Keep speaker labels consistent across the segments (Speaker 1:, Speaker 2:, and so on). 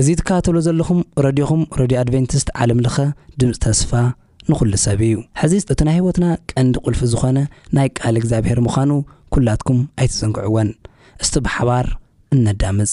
Speaker 1: እዚ ትከታተልዎ ዘለኹም ረድዮኹም ረድዮ ኣድቨንቲስት ዓለም ለኸ ድምጺ ተስፋ ንኹሉ ሰብ እዩ። ሕዚ እቲ ናይ ሕይወትና ቀንዲ ቁልፊ ዝኾነ ናይ ቃል እግዚኣብሔር ምዃኑ ኩላትኩም ኣይትዘንግዕዎን። እስቲ ብሓባር
Speaker 2: እነዳምጽ።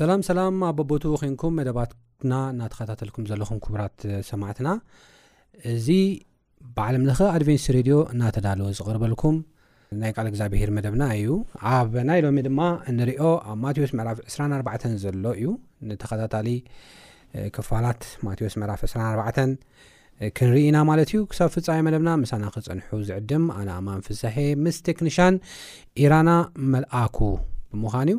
Speaker 3: ሰላም ሰላም ኣብ በቦቱ ኮንኩም መደባትና እናተኸታተልኩም ዘለኹም ክቡራት ሰማዕትና እዚ ብዓለም ለኸ ኣድቬንቲስት ሬድዮ እናተዳለወ ዝቐርበልኩም ናይ ቃል እግዚኣብሄር መደብና እዩ ኣብ ናይ ሎሚ ድማ እንሪኦ ኣብ ማቴዎስ ምዕራፍ 24 ዘሎ እዩ ንተኸታታሊ ክፋላት ማቴዎስ ምዕራፍ 24 ክንርኢ ኢና ማለት እዩ ክሳብ ፍፃሜ መደብና ምሳና ክፀንሑ ዝዕድም ኣነ ኣማን ፍሳሐ ምስ ቴክኒሻን ኢራና መልኣኩ ብምዃን እዩ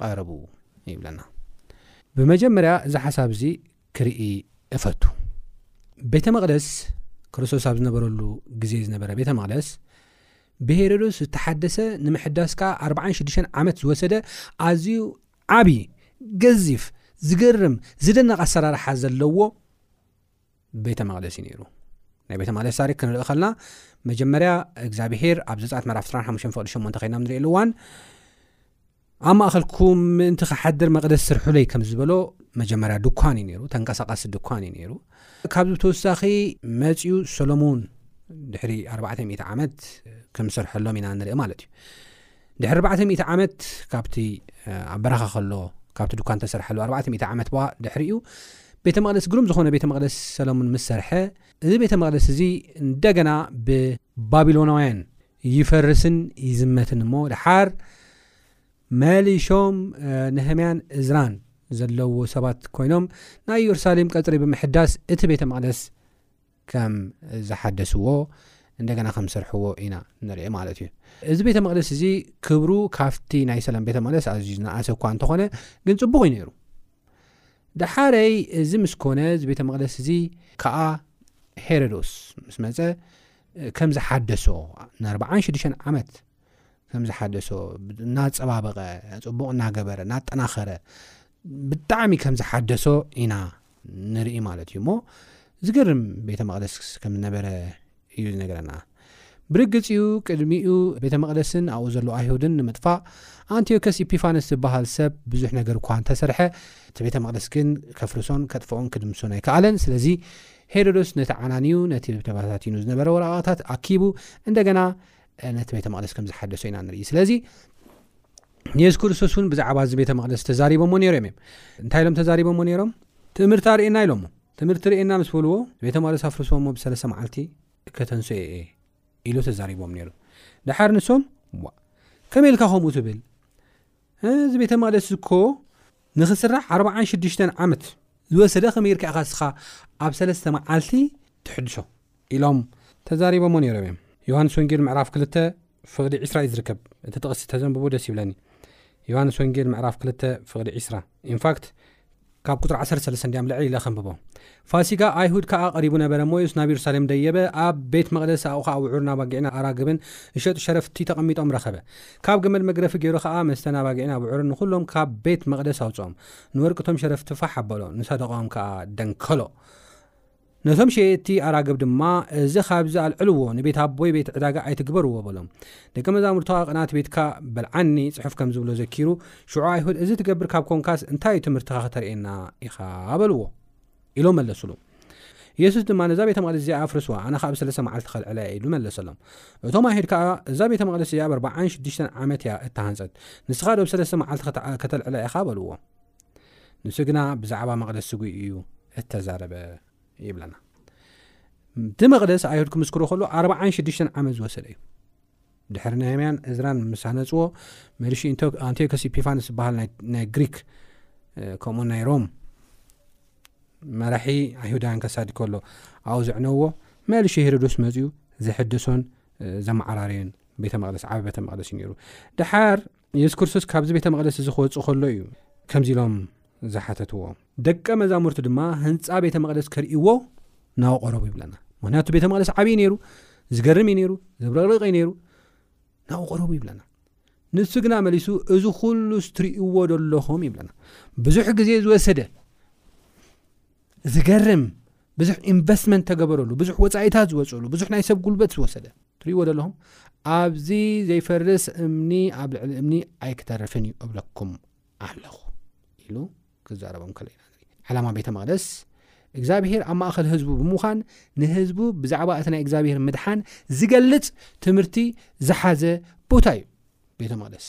Speaker 3: ቐርቡ ይብለና ብመጀመርያ እዚ ሓሳብ እዚ ክርኢ እፈቱ ቤተ መቕደስ ክርስቶስ ኣብ ዝነበረሉ ግዜ ዝነበረ ቤተ መቕደስ ብሄሮዶስ ዝተሓደሰ ንምሕዳስ ከዓ 46 ዓመት ዝወሰደ ኣዝዩ ዓብዪ ገዚፍ ዝገርም ዝደነቕ ኣሰራርሓ ዘለዎ ቤተ መቕደስ እዩ ነይሩ ናይ ቤተ መቅደስ ታሪክ ክንርኢ ከልና መጀመርያ እግዚኣብሄር ኣብ ዘፃት መራፍ 25 ፍቅዲ 8 ኮይና ንሪእሉ እዋን ኣብ ማእኸልኩም ምእንቲ ክሓድር መቅደስ ስርሑለይ ከም ዝበሎ መጀመርያ ድኳን እዩ ነይሩ ተንቀሳቃሲ ድኳን እዩ ነይሩ ካብዚ ብተወሳኺ መፅኡ ሰሎሞን ድሕሪ 400 ዓመት ከም ዝሰርሐሎም ኢና ንርኢ ማለት እዩ ድሕሪ ኣርባዕተ ሚእቲ ዓመት ካብቲ ኣብ በረኻ ከሎ ካብቲ ዱካን ተሰርሐሉ ኣርባዕተ ሚእቲ ዓመት በ ድሕሪኡ ቤተ መቕደስ ግሩም ዝኾነ ቤተ መቕደስ ሰለሙን ምስ ሰርሐ እዚ ቤተ መቕደስ እዚ እንደገና ብባቢሎናውያን ይፈርስን ይዝመትን እሞ ድሓር መሊሾም ነህምያን እዝራን ዘለዎ ሰባት ኮይኖም ናይ ኢየሩሳሌም ቀፅሪ ብምሕዳስ እቲ ቤተ መቕደስ ከም ዝሓደስዎ እንደገና ከም ዝሰርሕዎ ኢና ንርኢ ማለት እዩ እዚ ቤተ መቅደስ እዚ ክብሩ ካብቲ ናይ ሰለም ቤተ መቅደስ ኣዝዩ ዝነኣሰ እኳ እንተኾነ ግን ፅቡቅ እዩ ነይሩ ደሓረይ እዚ ምስ ኮነ እዚ ቤተ መቅደስ እዚ ከዓ ሄሮዶስ ምስ መፀ ከም ዝሓደሶ ንኣርባዓን ሽዱሽተን ዓመት ከም ዝሓደሶ እናፀባበቐ ፅቡቕ እናገበረ እናጠናኸረ ብጣዕሚ ከም ዝሓደሶ ኢና ንርኢ ማለት እዩ እሞ ዝገርም ቤተ መቕደስ ከም ዝነበረ እዩ ዝነገረና ብርግፅ እዩ ቅድሚኡ ቤተ መቕደስን ኣብኡ ዘሎ ኣይሁድን ንምጥፋእ ኣንትዮከስ ኢፒፋነስ ዝበሃል ሰብ ብዙሕ ነገር እኳ እንተሰርሐ እቲ ቤተ መቕደስ ግን ከፍርሶን ከጥፍኦን ክድምሶን ኣይከኣለን ስለዚ ሄሮዶስ ነቲ ዓናንዩ ነቲ ብተባታቲኑ ዝነበረ ወረቓቕታት ኣኪቡ እንደገና ነቲ ቤተ መቕደስ ከም ዝሓደሶ ኢና ንርኢ ስለዚ ንየሱስ ክርስቶስ እውን ብዛዕባ እዚ ቤተ መቅደስ ተዛሪቦሞ ነይሮም እዮም እንታይ ኢሎም ተዛሪቦሞ ነይሮም ትምህርቲ ኣርእና ኢሎሞ ትምህርቲ ርእና ምስ በልዎ ቤተ መቅደስ ኣፍርስዎሞ ብሰለስተ መዓልቲ እከተንስኦ እየ ኢሉ ተዛሪቦም ነይሩ ድሓር ንሶም ከመይ ኢልካ ከምኡ ትብል እዚ ቤተ መቅደስ እኮ ንክስራሕ 46ዱሽተ ዓመት ዝወሰደ ከመይ ርካ ኢካ ስኻ ኣብ ሰለስተ መዓልቲ ትሕድሶ ኢሎም ተዛሪቦሞ ነይሮም እዮም። ዮሃንስ ወንጌል ምዕራፍ ክልተ ፍቅዲ ዕስራ እዩ ዝርከብ እቲ ጥቅሲ ተዘንብቡ ደስ ይብለኒ ዮሃንስ ወንጌል ምዕራፍ ክልተ ፍቅዲ ዕስራ ኢንፋክት ካብ ቁፅሪ ዓሰርተ ሰለስተ እንዲያም ልዕል ኢለ ከንብቦ ፋሲጋ ኣይሁድ ከኣ ቀሪቡ ነበረ እሞ የሱስ ናብ የሩሳሌም ደየበ ኣብ ቤት መቅደስ ኣኡ ከኣ ውዑርን ኣባጊዕን ኣራግብን እሸጡ ሸረፍቲ ተቀሚጦም ረኸበ ካብ ገመል መግረፊ ገይሩ ከኣ መስተን ኣባጊዕን ኣብዑርን ንኩሎም ካብ ቤት መቅደስ ኣውፅኦም ንወርቂ እቶም ሸረፍቲ ፋሕ ኣበሎ ንሳደቃኦም ከኣ ደንከሎ ነቶም ሸየጥቲ ኣራግብ ድማ፣ እዚ ኻብዚ ኣልዕልዎ፣ ንቤት ኣቦይ ቤት ዕዳጋ ኣይትግበርዎ በሎም። ደቀ መዛሙርቱ ኸኣ፣ ቅንኣት ቤትካ በልዓኒ፣ ጽሑፍ ከም ዚብሎ ዘኪሩ፣ ሽዑ ኣይሁድ፣ እዚ ትገብር ካብ ኰንካስ፣ እንታይ እዩ ትምህርትኻ ኸተርእየና ኢኻ? በልዎ። ኢሎም መለሱሉ። የሱስ ድማ፣ ነዛ ቤተ መቕደስ እዚኣ ኣፍርስዋ፣ ኣነ ኸኣ ኣብ ሰለስተ መዓልቲ ኸልዕላ እየ ኢሉ መለሰሎም። እቶም ኣይሁድ ከኣ፣ እዛ ቤተ መቕደስ እዚኣ ኣብ ኣርብዓን ሽዱሽተን ዓመት እያ እተሃንጸት፣ ንስኻ ዶ ኣብ ሰለስተ መዓልቲ ኸተልዕላ ኢኻ? በልዎ። ንሱ ግና ብዛዕባ መቕደስ ስጉኢ እዩ እተዛረበ ይብለና እቲ መቕደስ ኣይሁድ ክምስክሮ ከሉ ኣርባዓን ሽዱሽተን ዓመት ዝወሰደ እዩ ድሕሪ ነህምያን እዝራን ምስ ኣነፅዎ መሪሹ ኣንቴኮስ ፒፋንስ ዝበሃል ናይ ግሪክ ከምኡ ናይ ሮም መራሒ ኣይሁዳውያን ከሳዲ ከሎ ኣብኡ ዘዕነዎ መልሹ ሄሮዶስ መፅኡ ዘሕድሶን ዘመዓራርዮን ቤተ መቅደስ ዓበ ቤተ መቅደስ እዩ ነይሩ ድሓር የሱስ ክርስቶስ ካብዚ ቤተ መቕደስ እዚ ኺወጽእ ከሎ እዩ ከምዚ ኢሎም ዝሓተትዎ። ደቀ መዛሙርቱ ድማ ህንጻ ቤተ መቕደስ ከርእይዎ ናው ቐረቡ ይብለና። ምክንያቱ ቤተ መቕደስ ዓብዪ ነይሩ፣ ዝገርም እዩ ነይሩ፣ ዘብረቕርቕ እዩ ነይሩ፣ ናው ቐረቡ ይብለና። ንሱ ግና መሊሱ እዚ ኩሉ ስትርእዎ ደለኹም ይብለና ብዙሕ ግዜ ዝወሰደ ዝገርም ብዙሕ ኢንቨስትመንት ተገበረሉ ብዙሕ ወፃኢታት ዝወፅሉ ብዙሕ ናይ ሰብ ጉልበት ዝወሰደ ትሪእዎ ዘለኹም ኣብዚ ዘይፈርስ እምኒ ኣብ ልዕሊ እምኒ ኣይክተርፍን እዩ እብለኩም ኣለኹ ኢሉ ክዛረቦም ከለ ኢና ንርኢ። ዓላማ ቤተ መቕደስ እግዚኣብሄር ኣብ ማእኸል ህዝቡ ብምዃን ንህዝቡ ብዛዕባ እቲ ናይ እግዚኣብሄር ምድሓን ዝገልፅ ትምህርቲ ዝሓዘ ቦታ እዩ ቤተ መቕደስ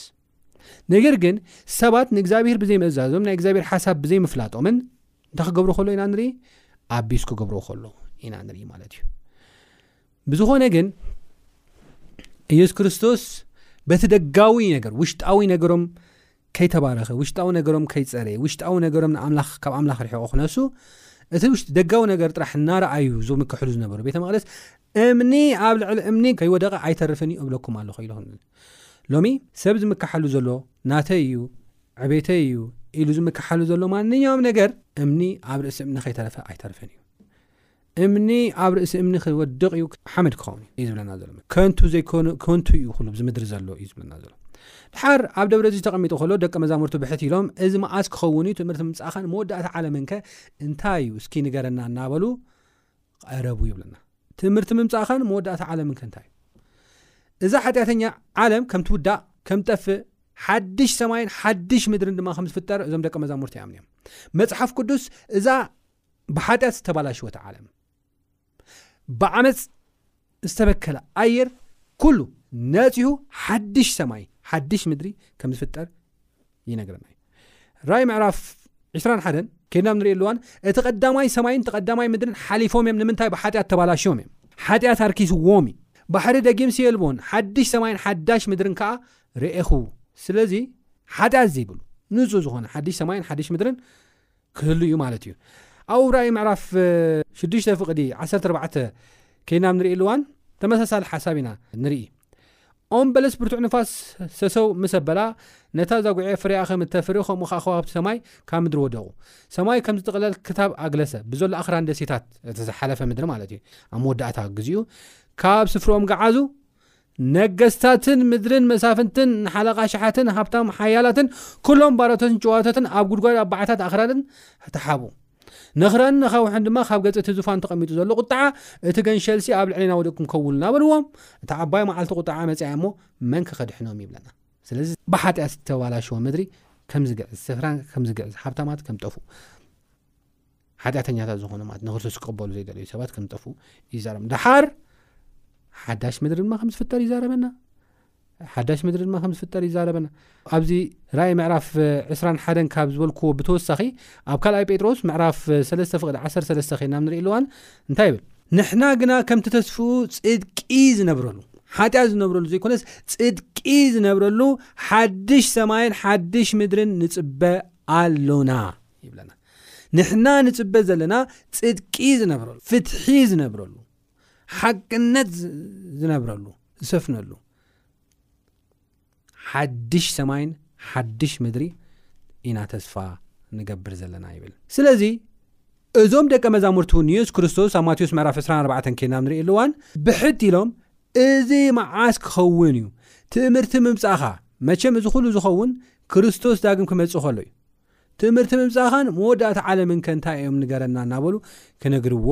Speaker 3: ነገር ግን ሰባት ንእግዚኣብሄር ብዘይምእዛዞም ናይ እግዚኣብሄር ሓሳብ ብዘይምፍላጦምን እንታይ ክገብሩ ከሎ ኢና ንርኢ ኣቢስ ክገብሩ ከሎ ኢና ንርኢ ማለት እዩ ብዝኾነ ግን ኢየሱስ ክርስቶስ በቲ ደጋዊ ነገር ውሽጣዊ ነገሮም ከይተባረኸ ውሽጣዊ ነገሮም ከይፀረየ ውሽጣዊ ነገሮም ካብ ኣምላኽ ርሒቆ ክነሱ እቲ ውሽጢ ደጋዊ ነገር ጥራሕ እናረኣዩ ዞም ክሕሉ ዝነበሩ ቤተ መቅደስ እምኒ ኣብ ልዕሊ እምኒ ከይወደቐ ኣይተርፍን እዩ እብለኩም ኣለኹ ኢሉ ሎሚ ሰብ ዝምካሓሉ ዘሎ ናተይ እዩ ዕቤተይ እዩ ኢሉ ዝምካሓሉ ዘሎ ማንኛውም ነገር እምኒ ኣብ ርእሲ እምኒ ከይተረፈ ኣይተርፍን እዩ እምኒ ኣብ ርእሲ እምኒ ክወድቕ እዩ ሓመድ ክኸውን እዩ ዝብለና ዘሎ ከንቱ ዘይኮነ ከንቱ እዩ ኩሉ ዝምድሪ ዘሎ እዩ ዝብለና ዘሎ ድሓር ኣብ ደብረ እዚ ተቐሚጡ ከሎ ደቂ መዛሙርቱ ብሕት ኢሎም እዚ መዓስ ክኸውን እዩ ትምህርቲ ምምፃእኻን መወዳእታ ዓለምንከ እንታይ እዩ እስኪ ንገረና እናበሉ ቐረቡ ይብለና ትምህርቲ ምምፃእኻን መወዳእታ ዓለምን ከንታይ እዩ እዛ ሓጢኣተኛ ዓለም ከም ትውዳእ ከም ጠፍእ ሓድሽ ሰማይን ሓድሽ ምድርን ድማ ከም ዝፍጠር እዞም ደቂ መዛሙርቲ ይኣምኑ እዮም መፅሓፍ ቅዱስ እዛ ብሓጢኣት ዝተባላሽወት ዓለም ብዓመፅ ዝተበከለ ኣየር ኩሉ ነፂሁ ሓድሽ ሰማይ ሓድሽ ምድሪ ከም ዝፍጠር ይነግረና እዩ ራይ ምዕራፍ 21 ከድና ንሪኦ ኣለዋን እቲ ቀዳማይ ሰማይን እቲ ቀዳማይ ምድርን ሓሊፎም እዮም ንምንታይ ብሓጢኣት ተባላሽዮም እዮም ሓጢኣት ኣርኪስዎም እዩ ባሕሪ ደጊምሲ የልቦን ሓድሽ ሰማይን ሓዳሽ ምድርን ከዓ ርኤኹ ስለዚ ሓጢኣት ዘይብሉ ንፁ ዝኾነ ሓድሽ ሰማይን ሓድሽ ምድርን ክህሉ እዩ ማለት እዩ ኣብኡ ራእይ ምዕራፍ ሽዱሽተ ፍቕዲ ዓሰርተ ኣርባዕተ ከይና ብ ንርኢ ልዋን ተመሳሳሊ ሓሳብ ኢና ንርኢ ኦም በለስ ብርቱዕ ንፋስ ሰሰው ምስ ኣበላ ነታ ዛጉዔ ፍሬኣ ከም እተፍሪ ከምኡ ከዓ ከዋክብቲ ሰማይ ካብ ምድሪ ወደቑ ሰማይ ከም ዝጥቕለል ክታብ ኣግለሰ ብዘሎ ኣኽራን ደሴታት እቲ ዝሓለፈ ምድሪ ማለት እዩ ኣብ መወዳእታ ግዜኡ ካብ ስፍርኦም ገዓዙ ነገስታትን ምድርን መሳፍንትን ንሓለቓ ኣሽሓትን ሃብታም ሓያላትን ኩሎም ባሮቶትን ጭዋቶትን ኣብ ጉድጓድ ኣብ በዓታት ኣኽራንን ተሓቡ ነኽራንን ኣኻውሕን ድማ ካብ ገጽ እቲ ዙፋን ተቐሚጡ ዘሎ ቁጥዓ እቲ ገንሸልሲ ኣብ ልዕሌና ወዲቕኩም ከውሉ ናበልዎም እቲ ዓባይ መዓልቲ ቁጥዓ መጽያ እሞ መን ክኸድሕኖም ይብለና ስለዚ ብሓጢኣት ዝተባላሸወ ምድሪ ከም ዝግዕዝ ስፍራ ከም ዝግዕዝ ሃብታማት ከም ጠፍኡ ሓጢኣተኛታት ዝኾኑ ማለት ንክርስቶስ ክቀበሉ ዘይደለዩ ሰባት ከም ዝጠፍኡ ይዛረብ ድሓር ሓዳሽ ምድሪ ድማ ከም ዝፍጠር ይዛረበና ሓዳሽ ምድሪ ድማ ከም ዝፍጠር ይዛረበና ኣብዚ ራእይ ምዕራፍ 2ስራ ሓደን ካብ ዝበልክዎ ብተወሳኺ ኣብ ካልኣይ ጴጥሮስ ምዕራፍ 3 ፍቅዲ 13 ኸና ብ ንርኢ ኣለዋን እንታይ ይብል ንሕና ግና ከምቲ ተስፍኡ ፅድቂ ዝነብረሉ ሓጢኣ ዝነብረሉ ዘይኮነስ ፅድቂ ዝነብረሉ ሓድሽ ሰማይን ሓድሽ ምድርን ንፅበ ኣሎና ይብለና ንሕና ንጽበ ዘለና ጽድቂ ዝነብረሉ ፍትሒ ዝነብረሉ ሓቅነት ዝነብረሉ ዝሰፍነሉ ሓድሽ ሰማይን ሓድሽ ምድሪ ኢና ተስፋ ንገብር ዘለና ይብል ስለዚ እዞም ደቀ መዛሙርት ን የሱስ ክርስቶስ ኣብ ማቴዎስ ምዕራፍ 24 ኬና ንርኢ ኣሉዋን ብሕት ኢሎም እዚ መዓስ ክኸውን እዩ ትእምርቲ ምምፃእኻ መቸም እዚ ኩሉ ዝኸውን ክርስቶስ ዳግም ክመፅእ ከሎ እዩ ትእምርቲ ምምጻእኻን መወዳእታ ዓለምን ከ እንታይ እዮም ንገረና እናበሉ ክነግርዎ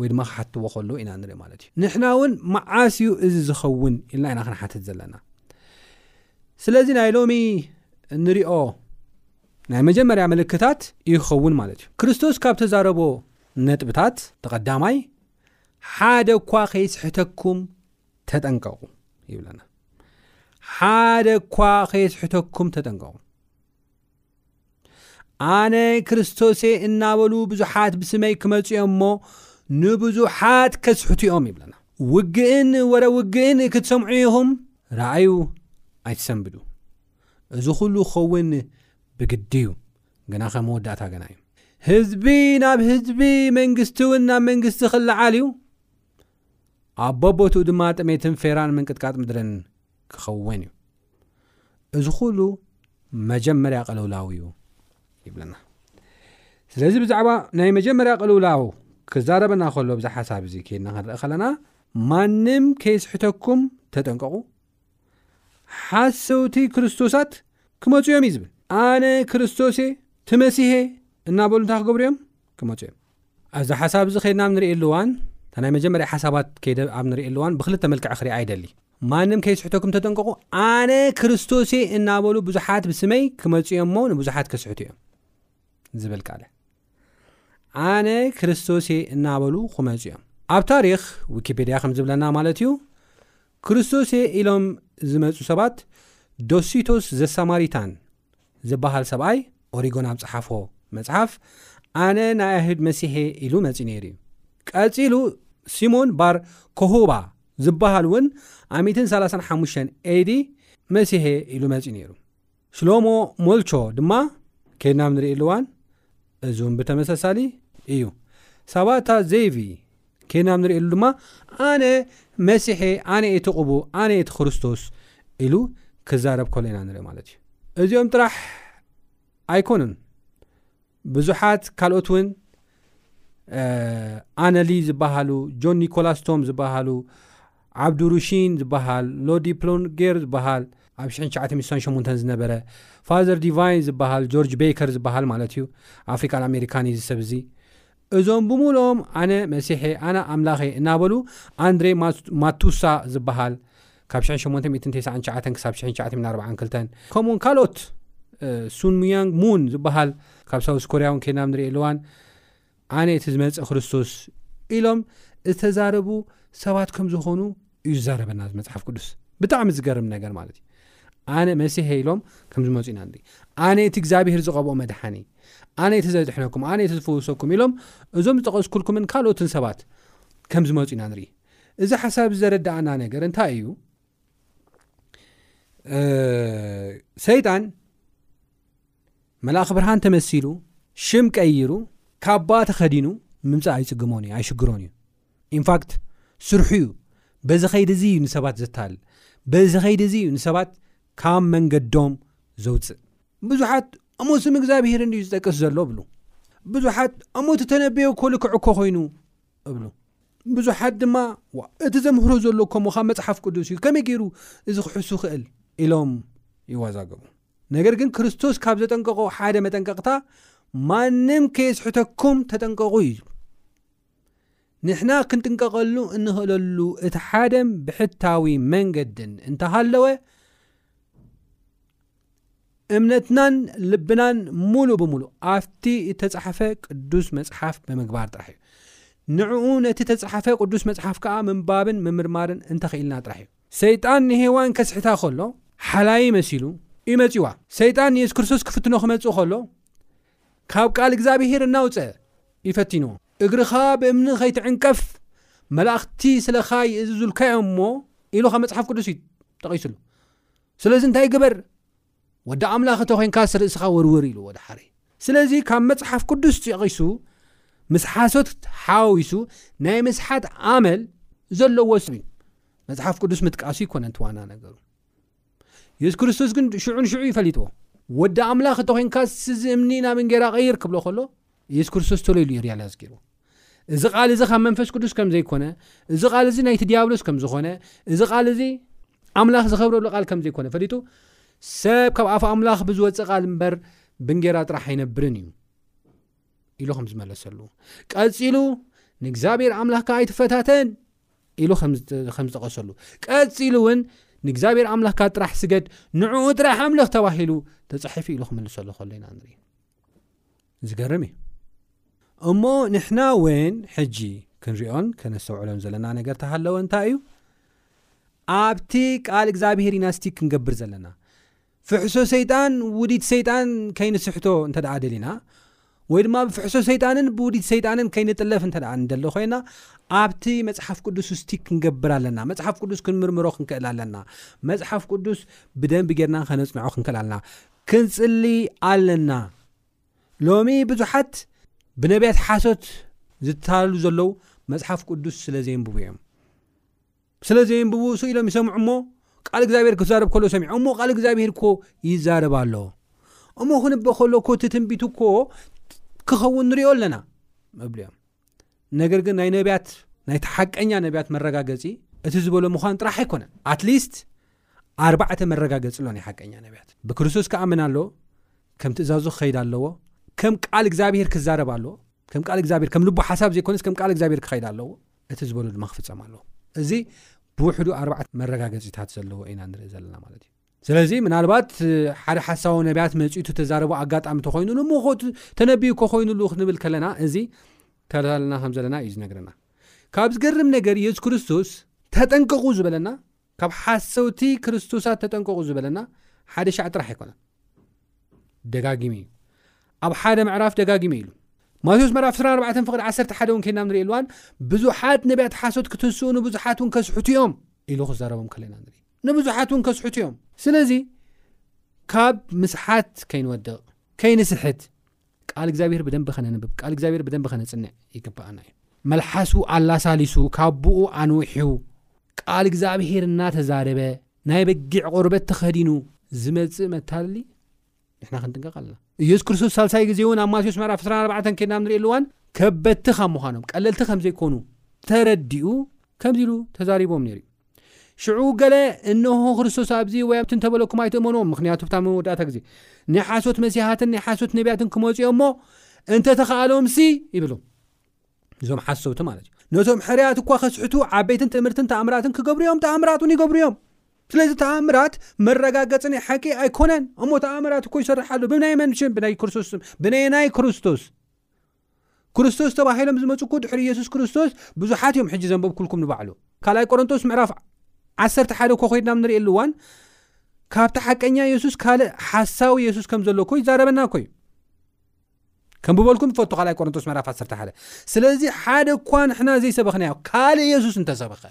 Speaker 3: ወይ ድማ ክሓትዎ ከለዉ ኢና ንርኢ ማለት እዩ ንሕና እውን መዓስ እዩ እዚ ዝኸውን ኢልና ኢና ክንሓትት ዘለና ስለዚ ናይ ሎሚ እንሪኦ ናይ መጀመርያ ምልክታት እዩ ክኸውን ማለት እዩ ክርስቶስ ካብ ተዛረቦ ነጥብታት ተቐዳማይ ሓደ እኳ ከይስሕተኩም ተጠንቀቑ ይብለና ሓደ እኳ ከይስሕተኩም ተጠንቀቑ ኣነ ክርስቶስየ እናበሉ ብዙሓት ብስመይ ክመፁ እዮም እሞ ንብዙሓት ከስሕቱ እዮም ይብለና ውግእን ወረ ውግእን ክትሰምዑ ኢኹም ረኣዩ ኣይትሰንብዱ እዚ ኩሉ ክኸውን ብግዲ እዩ ግና ከ መወዳእታ ገና እዩ ህዝቢ ናብ ህዝቢ መንግስቲ እውን ናብ መንግስቲ ክለዓል እዩ ኣቦቦትኡ ድማ ጥሜትን ፌራን ምንቅጥቃጥ ምድርን ክኸውን እዩ እዚ ኩሉ መጀመርያ ቅልውላው እዩ ይብለና ስለዚ ብዛዕባ ናይ መጀመርያ ቅልውላው ክዛረበና ከሎ ብዛ ሓሳብ እዚ ከድና ክንርኢ ከለና ማንም ከይስሕተኩም ተጠንቀቑ ሓሰውቲ ክርስቶሳት ክመፁ እዮም እዩ ዝብል ኣነ ክርስቶስ እየ ትመሲሄ እናበሉ እንታይ ክገብሩ እዮም ክመፁ እዮም ኣዚ ሓሳብ እዚ ከድና ብ ንርእየሉ እዋን እታ ናይ መጀመርያ ሓሳባት ከይደ ኣብ ንርእየሉ እዋን ብክልተ መልክዕ ክርኣ ይደሊ ማንም ከይስሕተኩም ተጠንቀቑ ኣነ ክርስቶስ እየ እናበሉ ብዙሓት ብስመይ ክመፁ እዮም እሞ ንብዙሓት ከስሕቱ እዮም ዝብል ቃለ ኣነ ክርስቶስ እየ እናበሉ ክመፁ እዮም ኣብ ታሪክ ዊኪፔድያ ከም ዝብለና ማለት እዩ ክርስቶስ እየ ኢሎም ዝመፁ ሰባት ዶሲቶስ ዘሳማሪታን ዝበሃል ሰብኣይ ኦሪጎን ኣብ ጸሓፎ መጽሓፍ ኣነ ናይ ኣይሁድ መሲሕየ ኢሉ መጺኡ ነይሩ እዩ። ቀጺሉ ሲሞን ባር ኮሁባ ዝበሃል እውን ኣሚትን ሰላሳን ሓሙሽተን ኤዲ መሲሕየ ኢሉ መጺኡ ነይሩ። ሽሎሞ ሞልቾ ድማ ከድናብ ንርእየሉ እዋን እዚ እውን ብተመሳሳሊ እዩ። ሳባታ ዘይቪ ኴይና ኣብ ንርእየሉ ድማ ኣነ መሲሕየ፣ ኣነ እቲ ቅቡ፣ ኣነ እቲ ክርስቶስ ኢሉ ክዛረብ ከሎ ኢና ንርኢ ማለት እዩ። እዚኦም ጥራሕ ኣይኮኑን ብዙሓት ካልኦት እውን ኣነሊ ዝበሃሉ ጆን ኒኮላስ ቶም ዝበሃሉ ዓብዱ ሩሺን ዝበሃል ሎዲ ፕሎንጌር ዝበሃል ኣብ 1968 ዝነበረ ፋዘር ዲቫይን ዝበሃል ጆርጅ ቤከር ዝበሃል ማለት እዩ ኣፍሪካን ኣሜሪካን እዩ ዝሰብ እዚ እዞም ብምሉኦም ኣነ መሲሕ'የ፣ ኣነ ኣምላኽ'የ እናበሉ ኣንድሬ ማቱሳ ዝበሃል ካብ ሽሕን ሸሞንተ ሚእትን ቴስዓን ትሽዓተን ክሳብ ሽሕን ትሽዓተ ሚእትን ኣርብዓን ክልተን ከምኡውን ካልኦት ሱን ሙያንግ ሙን ዝበሃል ካብ ሳውስ ኮርያ እውን ከይድና ኣብ ንርእየሉ እዋን ኣነ እቲ ዝመጽእ ክርስቶስ ኢሎም ዝተዛረቡ ሰባት ከም ዝኾኑ እዩ ዝዛረበና መፅሓፍ ቅዱስ ብጣዕሚ ዝገርም ነገር ማለት እዩ ኣነ መሲሐ ኢሎም ከም ዝመፁ ኢና ንርኢ ኣነ እቲ እግዚኣብሄር ዝቐብኦ መድሓኒ ኣነ እቲ ዘድሕነኩም ኣነ እቲ ዝፈውሰኩም ኢሎም እዞም ዝጠቐስኩልኩምን ካልኦትን ሰባት ከም ዝመፁ ኢና ንርኢ እዚ ሓሳብ ዘረዳእና ነገር እንታይ እዩ ሰይጣን መልእኽ ብርሃን ተመሲሉ ሽም ቀይሩ ካባ ተኸዲኑ ምምፃእ ኣይፅግሞን እዩ ኣይሽግሮን እዩ ኢንፋክት ስርሑ ዩ በዚ ከይዲ እዚ ዩ ንሰባት ዘታልል በዚ ከይዲ እዚ ዩ ንሰባት ካብ መንገዶም ዘውፅእ። ብዙሓት እሞ ስም እግዚኣብሄር እንድዩ ዝጠቅስ ዘሎ እብሉ። ብዙሓት እሞ እቲ ተነብዮ እኮ ልክዕ እኮ ኮይኑ እብሉ። ብዙሓት ድማ እቲ ዘምህሮ ዘሎ እኮ እሞ ካብ መፅሓፍ ቅዱስ እዩ ከመይ ገይሩ እዚ ክሕሱ ክእል ኢሎም ይዋዛገቡ። ነገር ግን ክርስቶስ ካብ ዘጠንቀቆ ሓደ መጠንቀቅታ ማንም ከየስሕተኩም ተጠንቀቁ እዩ። ንሕና ክንጥንቀቐሉ እንኽእለሉ እቲ ሓደን ብሕታዊ መንገድን እንተሃለወ፣ እምነትናን ልብናን ምሉእ ብምሉእ ኣብቲ እተጻሕፈ ቅዱስ መጽሓፍ ብምግባር ጥራሕ እዩ። ንዕኡ ነቲ እተጻሕፈ ቅዱስ መጽሓፍ ከኣ ምንባብን ምምርማርን እንተ ኽኢልና ጥራሕ እዩ። ሰይጣን ንሄዋን ከስሕታ ኸሎ ሓላዪ መሲሉ እዩ መጺኡዋ። ሰይጣን ንየሱስ ክርስቶስ ክፍትኖ ኽመጽእ ኸሎ፣ ካብ ቃል እግዚኣብሄር እናውጸ ይፈቲኖ። እግርኻ ብእምኒ ኸይትዕንቀፍ መላእኽቲ ስለኻ ይእዝዙልካ እዮም እሞ ኢሉ ካብ መጽሓፍ ቅዱስ እዩ ጠቒሱሉ። ስለዚ እንታይ ግበር? ወዲ ኣምላኽ እተ ኾንካስ ርእስኻ ወርውር ኢሉ ወደ ሓሪ። ስለዚ ካብ መጽሓፍ ቅዱስ ጢቒሱ ምስ ሓሶት ሓዋዊሱ ናይ ምስሓት ኣመል ዘለዎ ስብ እዩ። መጽሓፍ ቅዱስ ምጥቃሱ ይኮነን ትዋና ነገሩ። የሱስ ክርስቶስ ግን ሽዑ ንሽዑ እዩ ፈሊጥዎ። ወዲ ኣምላኽ እንተ ዀይንካስ እዚ እምኒ ናብ እንጌራ ቐይር ክብሎ ኸሎ የሱስ ክርስቶስ ተሎ ኢሉ እዩ ርያላይዝ ገይርዎ። እዚ ቓል እዚ ካብ መንፈስ ቅዱስ ከም ዘይኰነ፣ እዚ ቓል እዚ ናይቲ ድያብሎስ ከም ዝዀነ፣ እዚ ቓል እዚ ኣምላኽ ዝኸብረሉ ቓል ከም ዘይኰነ ፈሊጡ ሰብ ካብ ኣፍ ኣምላኽ ብዝወጽእ ቓል እምበር ብእንጌራ ጥራሕ ኣይነብርን እዩ ኢሉ ከም ዝመለሰሉ ቀጺሉ ንእግዚኣብሔር ኣምላኽካ ኣይትፈታተን ኢሉ ከም ዝጠቐሰሉ፣ ቀጺሉ እውን ንእግዚኣብሔር ኣምላኽካ ጥራሕ ስገድ፣ ንዕኡ ጥራሕ ኣምልኽ ተባሂሉ ተጻሒፉ ኢሉ ክምልሰሉ ከሎ ኢና ንርኢ። ዝገርም እዩ። እሞ ንሕና እውን ሕጂ ክንሪኦን ከነስተውዕሎን ዘለና ነገር ተሃለወ እንታይ እዩ ኣብቲ ቃል እግዚኣብሄር ኢና ስቲ ክንገብር ዘለና ፍሕሶ ሰይጣን ውዲት ሰይጣን ከይንስሕቶ እንተድኣ ደሊና ወይ ድማ ብፍሕሶ ሰይጣንን ብውዲት ሰይጣንን ከይንጥለፍ እንተድኣ ንደሊ ኮይና ኣብቲ መጽሓፍ ቅዱስ ስቲክ ክንገብር ኣለና። መጽሓፍ ቅዱስ ክንምርምሮ ክንክእል ኣለና። መጽሓፍ ቅዱስ ብደንቢ ጌርና ከነጽንዖ ክንክእል ኣለና። ክንጽሊ ኣለና። ሎሚ ብዙሓት ብነቢያት ሓሶት ዝታለሉ ዘለዉ መጽሓፍ ቅዱስ ስለ ዘየንብቡ እዮም። ስለ ዘየንብቡ ስቅ ኢሎም ይሰምዑ እሞ ቃል እግዚኣብሄር ክዛረብ ከሎ ሰሚዖም እሞ ቃል እግዚኣብሄር እኮ ይዛረብ ኣሎ እሞ ክንበ ከሎ እኮ እቲ ትንቢት እኮ ክኸውን ንሪኦ ኣለና እብሉ እዮም ነገር ግን ናይ ነብያት ናይቲ ሓቀኛ ነብያት መረጋገፂ እቲ ዝበሎ ምዃን ጥራሕ ኣይኮነን ኣትሊስት ኣርባዕተ መረጋገፂ ኣሎ ናይ ሓቀኛ ነብያት ብክርስቶስ ክኣምን ኣሎ ከም ትእዛዙ ክኸይድ ኣለዎ ከም ቃል እግዚኣብሄር ክዛረብ ኣለዎ ከም ቃል እግዚኣብሄር ከም ልቡ ሓሳብ ዘይኮነስ ከም ቃል እግዚኣብሄር ክኸይድ ኣለዎ እቲ ዝበሎ ድማ ክፍጸም ኣለዎ እዚ ብውሕዱ ኣርባዕት መረጋገጺታት ዘለዎ ኢና ንርኢ ዘለና ማለት እዩ ስለዚ ምናልባት ሓደ ሓሳዊ ነቢያት መፅቱ ተዛረቡ ኣጋጣሚ ተኮይኑ ንሞኮ ተነብዩ ከኮይኑሉ ክንብል ከለና እዚ ተላልና ከምዘለና እዩ ዝነግረና ካብ ዝገርም ነገር የሱስ ክርስቶስ ተጠንቀቁ ዝበለና ካብ ሓሰውቲ ክርስቶሳት ተጠንቀቑ ዝበለና ሓደ ሻዕ ጥራሕ ኣይኮነን ደጋጊሙ እዩ ኣብ ሓደ ምዕራፍ ደጋጊሙ ኢሉ ማቴዎስ ምዕራፍ 24 ፍቕዲ 11 እውን ከይና ንሪእሉ እዋን ብዙሓት ነቢያት ሓሶት ክትንስኡ ንብዙሓት እውን ከስሕቱ እዮም ኢሉ ክዛረቦም ከለና ንርኢ ንብዙሓት እውን ከስሕቱ እዮም ስለዚ ካብ ምስሓት ከይንወድቕ ከይንስሕት ቃል እግዚኣብሔር ብደንቢ ከነንብብ ቃል እግዚኣብሔር ብደንቢ ከነጽንዕ ይግብኣና እዩ። መልሓሱ ኣላሳሊሱ ካቡኡ ኣንዊሑ ቃል እግዚኣብሔር እናተዛረበ ናይ በጊዕ ቆርበት ተኸዲኑ ዝመጽእ መታለሊ ንሕና ክንጥንቀቕ ኣለና ኢየሱስ ክርስቶስ ሳልሳይ ግዜ እውን ኣብ ማቴዎስ ምዕራፍ 24 ከድና ንሪእሉ እዋን ከበድቲ ካብ ምዃኖም ቀለልቲ ከም ዘይኮኑ ተረዲኡ ከምዚ ኢሉ ተዛሪቦም ነይሩ እዩ ሽዑ ገለ እነሆ ክርስቶስ ኣብዚ ወይ ኣብቲ እንተበለኩም ኣይትእመንዎም፣ ምኽንያቱ ኣብታ መወዳእታ ግዜ ናይ ሓሶት መሲሓትን ናይ ሓሶት ነቢያትን ክመፁ እዮም እሞ እንተተኻኣሎምሲ ይብሉ እዞም ሓሰውቲ ማለት እዩ ነቶም ሕርያት እኳ ከስሕቱ ዓበይትን ትእምርትን ተኣምራትን ክገብሩ እዮም ተኣምራት እውን ይገብሩ እዮም ስለዚ ተኣምራት መረጋገፂ ናይ ሓቂ ኣይኮነን እሞ ተኣምራት እኮ ይሰርሓሉ ብናይ መንሽን ብናይ ክርስቶስ ብናይ ናይ ክርስቶስ ክርስቶስ ተባሂሎም ዝመፁ እኮ ድሕሪ ኢየሱስ ክርስቶስ ብዙሓት እዮም ሕጂ ዘንበብኩልኩም ንባዕሉ ካልኣይ ቆሮንቶስ ምዕራፍ ዓሰርተ ሓደ እኮ ኮይድና ንርእየሉ እዋን ካብቲ ሓቀኛ የሱስ ካልእ ሓሳዊ የሱስ ከም ዘሎ እኮ ይዛረበና እኮ እዩ ከምብበልኩም ፈቱ ካልኣይ ቆሮንቶስ ምዕራፍ ዓሰርተ ሓደ ስለዚ ሓደ እኳ ንሕና ዘይሰበኽናዮ ካልእ የሱስ እንተሰበኸ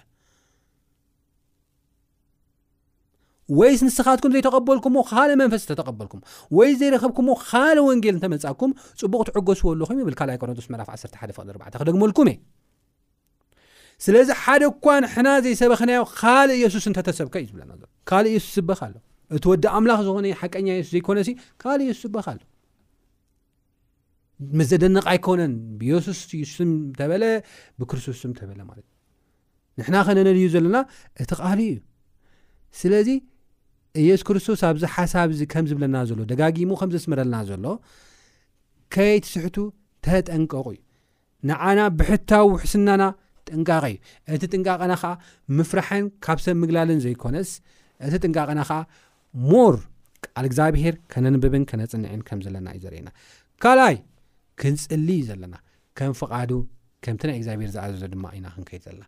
Speaker 3: ወይስ ንስኻትኩም ዘይተቐበልኩምዎ ካልእ መንፈስ ዝተተቐበልኩም ወይ ዘይረኸብኩምዎ ካልእ ወንጌል እንተመፃኩም ፅቡቕ ትዕገስዎ ኣለኹም ይብል ካልኣይ ቆሮንቶስ ምዕራፍ 11 ፍቕዲ 4 ክደግመልኩም እየ ስለዚ ሓደ እኳ ንሕና ዘይሰበኽናዮ ካልእ የሱስ እንተተሰብከ እዩ ዝብለና ዘሎ ካልእ የሱስ ዝበኽ ኣሎ እቲ ወዲ ኣምላኽ ዝኾነ ሓቀኛ የሱስ ዘይኮነ ሲ ካልእ የሱስ ዝበኽ ኣሎ ምዘደንቕ ኣይኮነን ብየሱስ ስም ተበለ ብክርስቶስ ስም ተበለ ማለት እዩ ንሕና ከነነድዩ ዘለና እቲ ቃሉ እዩ ስለዚ ኢየሱስ ክርስቶስ ኣብዚ ሓሳብ እዚ ከም ዝብለና ዘሎ ደጋጊሙ ከም ዘስምረልና ዘሎ ከይትስሕቱ ተጠንቀቑ እዩ ንዓና ብሕታዊ ውሕስናና ጥንቃቐ እዩ። እቲ ጥንቃቐና ከኣ ምፍራሕን ካብ ሰብ ምግላልን ዘይኮነስ፣ እቲ ጥንቃቐና ከኣ more ቃል እግዚኣብሄር ከነንብብን ከነጽንዕን ከም ዘለና እዩ ዘርእየና። ካልኣይ ክንጽሊ እዩ ዘለና። ከም ፍቓዱ ከምቲ ናይ እግዚኣብሄር ዝኣዘዞ ድማ ኢና ክንከይድ ዘለና።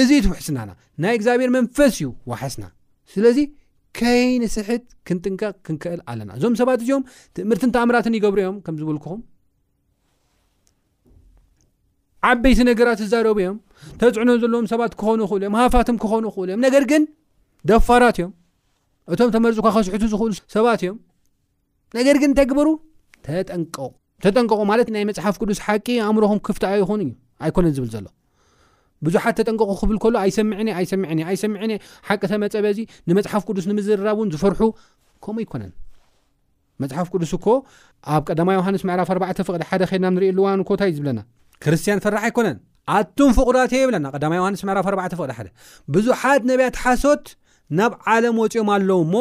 Speaker 3: እዚ እቲ ውሕስናና ናይ እግዚኣብሄር መንፈስ እዩ ዋሕስና። ስለዚ ከይንስሕት ክንጥንቀቕ ክንክእል ኣለና። እዞም ሰባት እዚኦም ትእምርትን ተኣምራትን ይገብሩ እዮም ከም ዝበልኩኹም ዓበይቲ ነገራት ዝዛረቡ እዮም ተፅዕኖ ዘለዎም ሰባት ክኾኑ ይኽእሉ እዮም ሃፋትም ክኾኑ ይኽእሉ እዮም ነገር ግን ደፋራት እዮም እቶም ተመርፅኳ ከስሕቱ ዝኽእሉ ሰባት እዮም ነገር ግን ተግብሩ ተጠንቀቑ ተጠንቀቑ ማለት ናይ መፅሓፍ ቅዱስ ሓቂ ኣእምሮኹም ክፍቲ ኣይኹን እዩ ኣይኮነን ዝብል ዘሎ ብዙሓት ተጠንቀቑ ክብል ከሎ ኣይሰምዕኒ ኣይሰምዕኒ ኣይሰምዕኒ ሓቂ ተመፀበዚ ንመፅሓፍ ቅዱስ ንምዝርራብ እውን ዝፈርሑ ከምኡ ኣይኮነን መጽሓፍ ቅዱስ እኮ ኣብ ቀዳማይ ዮሓንስ ምዕራፍ ኣርባዕተ ፍቕዲ ሓደ ከድና ንርእየሉ እዋን እኮ እንታይ እዩ ዝብለና? ክርስትያን ፈራሕ ኣይኮነን። ኣቱም ፍቑራተይ ይብለና ቀዳማይ ዮሓንስ ምዕራፍ ኣርባዕተ ፍቕዲ ሓደ። ብዙሓት ነብያት ሓሶት ናብ ዓለም ወጺኦም ኣለዉ እሞ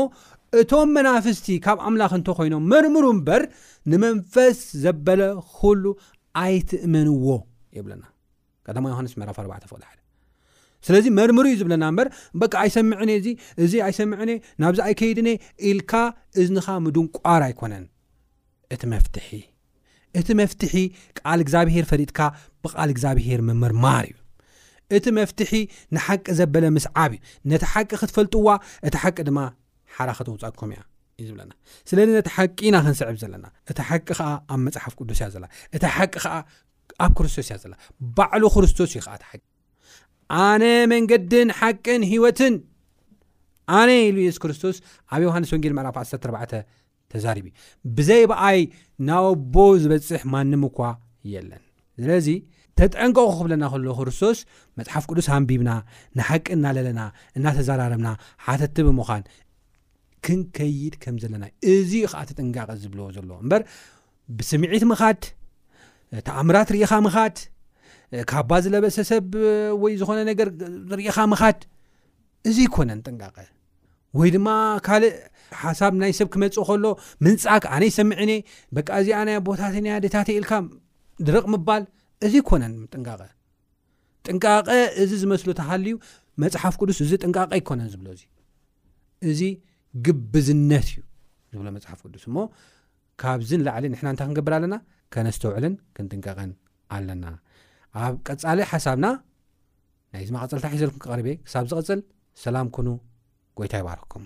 Speaker 3: እቶም መናፍስቲ ካብ ኣምላኽ እንተ ኾይኖም መርምሩ እምበር ንመንፈስ ዘበለ ኹሉ ኣይትእመንዎ ይብለና። ቀዳማ ዮሃንስ ምዕራፍ 4 ፍቕዲ ሓደ ስለዚ መርምሩ እዩ ዝብለና እምበር በቃ ኣይሰምዕን እየ እዚ እዚ ኣይሰምዕን እየ ናብዚ ኣይከይድን እየ ኢልካ እዝንኻ ምድንቋር ኣይኮነን እቲ መፍትሒ እቲ መፍትሒ ቃል እግዚኣብሄር ፈሊጥካ ብቓል እግዚኣብሄር ምምርማር እዩ እቲ መፍትሒ ንሓቂ ዘበለ ምስዓብ እዩ ነቲ ሓቂ ክትፈልጥዋ እቲ ሓቂ ድማ ሓራ ከተውፃኩም እያ እዩ ዝብለና ስለዚ ነቲ ሓቂ ኢና ክንስዕብ ዘለና እቲ ሓቂ ከዓ ኣብ መፅሓፍ ቅዱስ እያ ዘላ እቲ ሓቂ ከዓ ኣብ ክርስቶስ እያ ዘላ ባዕሉ ክርስቶስ እዩ ከዓት ሓቂ ኣነ መንገድን ሓቅን ሂወትን ኣነ ኢሉ የሱ ክርስቶስ ኣብ ዮሃንስ ወንጌል መዕራፍ 14 ተዛሪብ እዩ ብዘይ በኣይ ናኣቦ ዝበፅሕ ማንም እኳ የለን ስለዚ ተጠንቀቑ ክብለና ከሎ ክርስቶስ መፅሓፍ ቅዱስ ኣንቢብና ንሓቂ እናለለና እናተዘራረብና ሓተቲ ብምዃን ክንከይድ ከም ዘለና እዩ እዚ ከዓ ተጥንቃቐ ዝብልዎ ዘለዎ እምበር ብስምዒት ምኻድ፣ ተኣምራት ርኢኻ ምኻድ፣ ካባ ዝለበሰ ሰብ ወይ ዝኾነ ነገር ርኢኻ ምኻድ እዚ ኣይኮነን ጥንቃቐ ወይ ድማ ካልእ ሓሳብ ናይ ሰብ ክመፅእ ከሎ ምንፃግ ኣነ ይሰምዕን እየ በቃ እዚኣ ናይ ኣቦታትን እያ ደታተ ኢልካ ድርቕ ምባል እዚ ኣይኮነን ጥንቃቐ ጥንቃቐ እዚ ዝመስሉ ተሃልዩ መፅሓፍ ቅዱስ እዚ ጥንቃቐ ኣይኮነን ዝብሎ እዚ እዚ ግብዝነት እዩ ዝብሎ መፅሓፍ ቅዱስ እሞ ካብዚ ንላዕሊ ንሕና እንታይ ክንገብር ኣለና? ከነስተውዕልን ክንጥንቀቕን ኣለና። ኣብ ቀጻሊ ሓሳብና ናይዚ መቐጸልታ ሒዘልኩም ክቐርብ እየ። ክሳብ ዝቕጽል ሰላም ኩኑ። ጎይታ
Speaker 2: ይባርኩም።